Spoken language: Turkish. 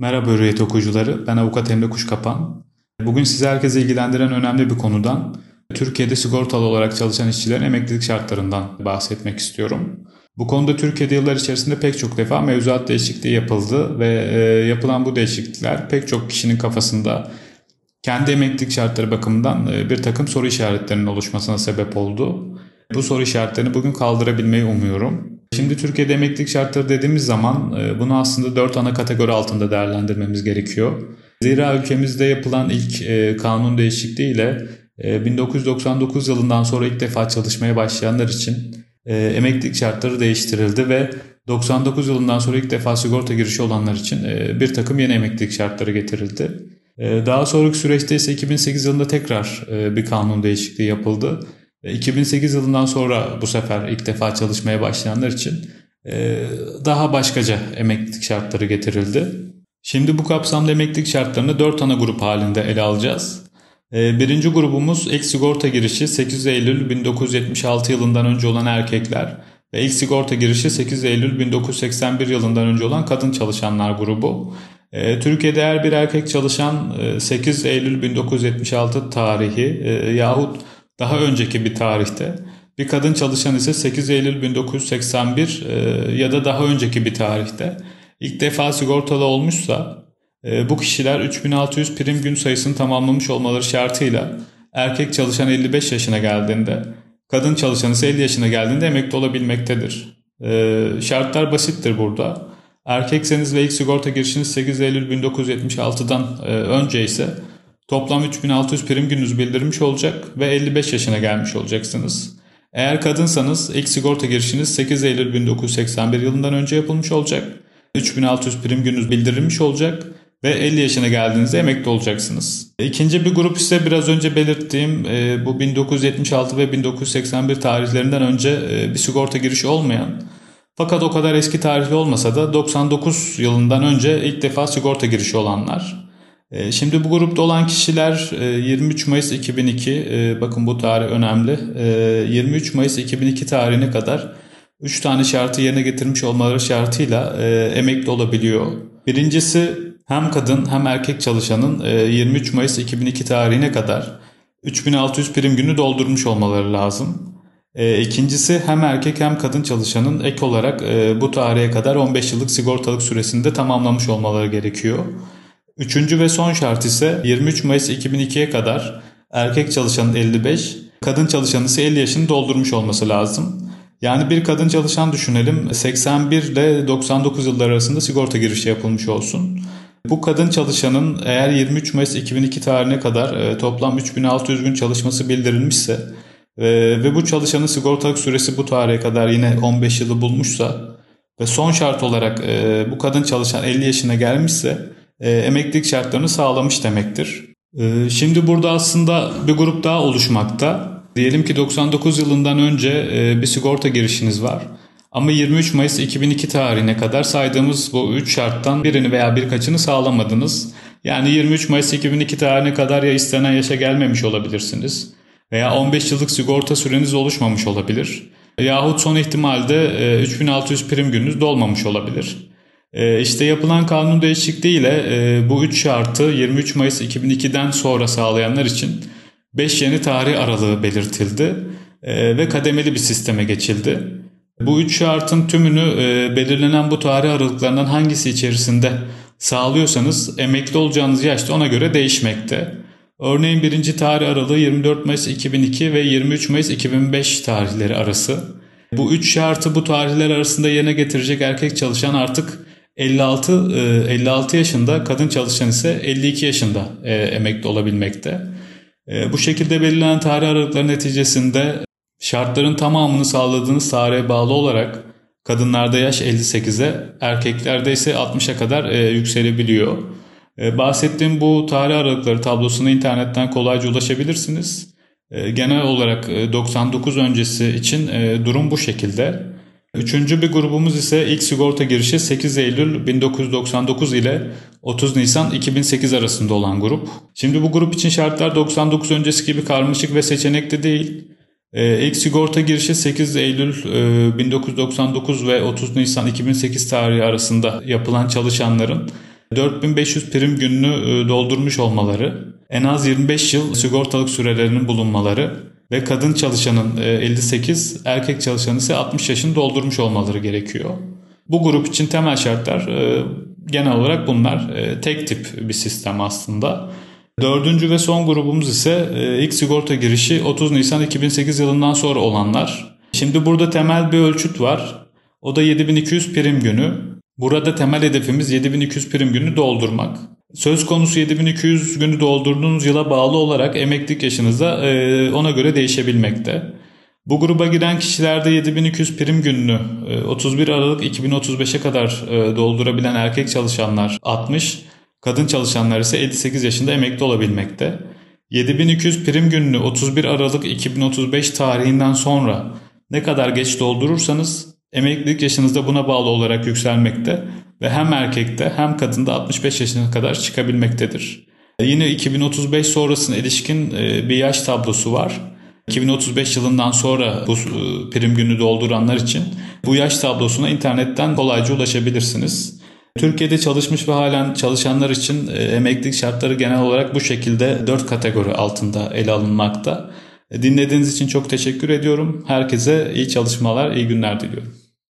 Merhaba Hürriyet okuyucuları, ben avukat Emre Kuşkapan. Bugün size herkese ilgilendiren önemli bir konudan, Türkiye'de sigortalı olarak çalışan işçilerin emeklilik şartlarından bahsetmek istiyorum. Bu konuda Türkiye'de yıllar içerisinde pek çok defa mevzuat değişikliği yapıldı ve e, yapılan bu değişiklikler pek çok kişinin kafasında kendi emeklilik şartları bakımından e, bir takım soru işaretlerinin oluşmasına sebep oldu. Bu soru işaretlerini bugün kaldırabilmeyi umuyorum. Şimdi Türkiye'de emeklilik şartları dediğimiz zaman e, bunu aslında dört ana kategori altında değerlendirmemiz gerekiyor. Zira ülkemizde yapılan ilk e, kanun değişikliğiyle 1999 e, yılından sonra ilk defa çalışmaya başlayanlar için emeklilik şartları değiştirildi ve 99 yılından sonra ilk defa sigorta girişi olanlar için bir takım yeni emeklilik şartları getirildi. Daha sonraki süreçte ise 2008 yılında tekrar bir kanun değişikliği yapıldı 2008 yılından sonra bu sefer ilk defa çalışmaya başlayanlar için e, daha başkaca emeklilik şartları getirildi. Şimdi bu kapsamda emeklilik şartlarını 4 ana grup halinde ele alacağız. E, birinci grubumuz ilk sigorta girişi 8 Eylül 1976 yılından önce olan erkekler ve ilk sigorta girişi 8 Eylül 1981 yılından önce olan kadın çalışanlar grubu. E, Türkiye'de her bir erkek çalışan 8 Eylül 1976 tarihi yahut daha önceki bir tarihte. Bir kadın çalışan ise 8 Eylül 1981 e, ya da daha önceki bir tarihte ilk defa sigortalı olmuşsa e, bu kişiler 3600 prim gün sayısını tamamlamış olmaları şartıyla erkek çalışan 55 yaşına geldiğinde kadın çalışan ise 50 yaşına geldiğinde emekli olabilmektedir. E, şartlar basittir burada. Erkekseniz ve ilk sigorta girişiniz 8 Eylül 1976'dan önce ise Toplam 3600 prim gününüz bildirmiş olacak ve 55 yaşına gelmiş olacaksınız. Eğer kadınsanız ilk sigorta girişiniz 8 Eylül 1981 yılından önce yapılmış olacak. 3600 prim gününüz bildirilmiş olacak ve 50 yaşına geldiğinizde emekli olacaksınız. İkinci bir grup ise biraz önce belirttiğim e, bu 1976 ve 1981 tarihlerinden önce e, bir sigorta girişi olmayan fakat o kadar eski tarihli olmasa da 99 yılından önce ilk defa sigorta girişi olanlar. Ee, şimdi bu grupta olan kişiler 23 e, Mayıs 2002, e, bakın bu tarih önemli, 23 e, Mayıs 2002 tarihine kadar 3 tane şartı yerine getirmiş olmaları şartıyla emekli olabiliyor. Birincisi hem kadın hem erkek çalışanın 23 Mayıs 2002 tarihine kadar 3600 prim günü doldurmuş olmaları lazım. İkincisi hem erkek hem kadın çalışanın ek olarak bu tarihe kadar 15 yıllık sigortalık süresinde tamamlamış olmaları gerekiyor. Üçüncü ve son şart ise 23 Mayıs 2002'ye kadar erkek çalışanın 55, kadın çalışanın ise 50 yaşını doldurmuş olması lazım. Yani bir kadın çalışan düşünelim 81 ile 99 yıllar arasında sigorta girişi yapılmış olsun. Bu kadın çalışanın eğer 23 Mayıs 2002 tarihine kadar e, toplam 3600 gün çalışması bildirilmişse e, ve bu çalışanın sigortalık süresi bu tarihe kadar yine 15 yılı bulmuşsa ve son şart olarak e, bu kadın çalışan 50 yaşına gelmişse e, emeklilik şartlarını sağlamış demektir. E, şimdi burada aslında bir grup daha oluşmakta. Diyelim ki 99 yılından önce e, bir sigorta girişiniz var. Ama 23 Mayıs 2002 tarihine kadar saydığımız bu 3 şarttan birini veya birkaçını sağlamadınız. Yani 23 Mayıs 2002 tarihine kadar ya istenen yaşa gelmemiş olabilirsiniz. Veya 15 yıllık sigorta süreniz oluşmamış olabilir. Yahut son ihtimalde 3600 prim gününüz dolmamış olabilir. E, işte yapılan kanun değişikliğiyle e, bu üç şartı 23 Mayıs 2002'den sonra sağlayanlar için 5 yeni tarih aralığı belirtildi e, ve kademeli bir sisteme geçildi. Bu üç şartın tümünü e, belirlenen bu tarih aralıklarından hangisi içerisinde sağlıyorsanız emekli olacağınız yaş da ona göre değişmekte. Örneğin birinci tarih aralığı 24 Mayıs 2002 ve 23 Mayıs 2005 tarihleri arası. Bu üç şartı bu tarihler arasında yerine getirecek erkek çalışan artık 56 56 e, yaşında kadın çalışan ise 52 yaşında e, emekli olabilmekte. E, bu şekilde belirlenen tarih aralıkları neticesinde şartların tamamını sağladığınız tarihe bağlı olarak kadınlarda yaş 58'e, erkeklerde ise 60'a kadar yükselebiliyor. Bahsettiğim bu tarih aralıkları tablosuna internetten kolayca ulaşabilirsiniz. Genel olarak 99 öncesi için durum bu şekilde. Üçüncü bir grubumuz ise ilk sigorta girişi 8 Eylül 1999 ile 30 Nisan 2008 arasında olan grup. Şimdi bu grup için şartlar 99 öncesi gibi karmaşık ve seçenekli değil. Ee, sigorta girişi 8 Eylül e, 1999 ve 30 Nisan 2008 tarihi arasında yapılan çalışanların 4500 prim gününü doldurmuş olmaları, en az 25 yıl sigortalık sürelerinin bulunmaları ve kadın çalışanın 58, erkek çalışanın ise 60 yaşını doldurmuş olmaları gerekiyor. Bu grup için temel şartlar genel olarak bunlar. Tek tip bir sistem aslında. Dördüncü ve son grubumuz ise ilk sigorta girişi 30 Nisan 2008 yılından sonra olanlar. Şimdi burada temel bir ölçüt var. O da 7200 prim günü. Burada temel hedefimiz 7200 prim günü doldurmak. Söz konusu 7200 günü doldurduğunuz yıla bağlı olarak emeklilik yaşınızda ona göre değişebilmekte. Bu gruba giren kişilerde 7200 prim gününü 31 Aralık 2035'e kadar doldurabilen erkek çalışanlar 60, kadın çalışanlar ise 58 yaşında emekli olabilmekte. 7200 prim gününü 31 Aralık 2035 tarihinden sonra ne kadar geç doldurursanız emeklilik yaşınızda buna bağlı olarak yükselmekte ve hem erkekte hem kadında 65 yaşına kadar çıkabilmektedir. Yine 2035 sonrasına ilişkin bir yaş tablosu var. 2035 yılından sonra bu prim günü dolduranlar için bu yaş tablosuna internetten kolayca ulaşabilirsiniz. Türkiye'de çalışmış ve halen çalışanlar için emeklilik şartları genel olarak bu şekilde 4 kategori altında ele alınmakta. Dinlediğiniz için çok teşekkür ediyorum. Herkese iyi çalışmalar, iyi günler diliyorum.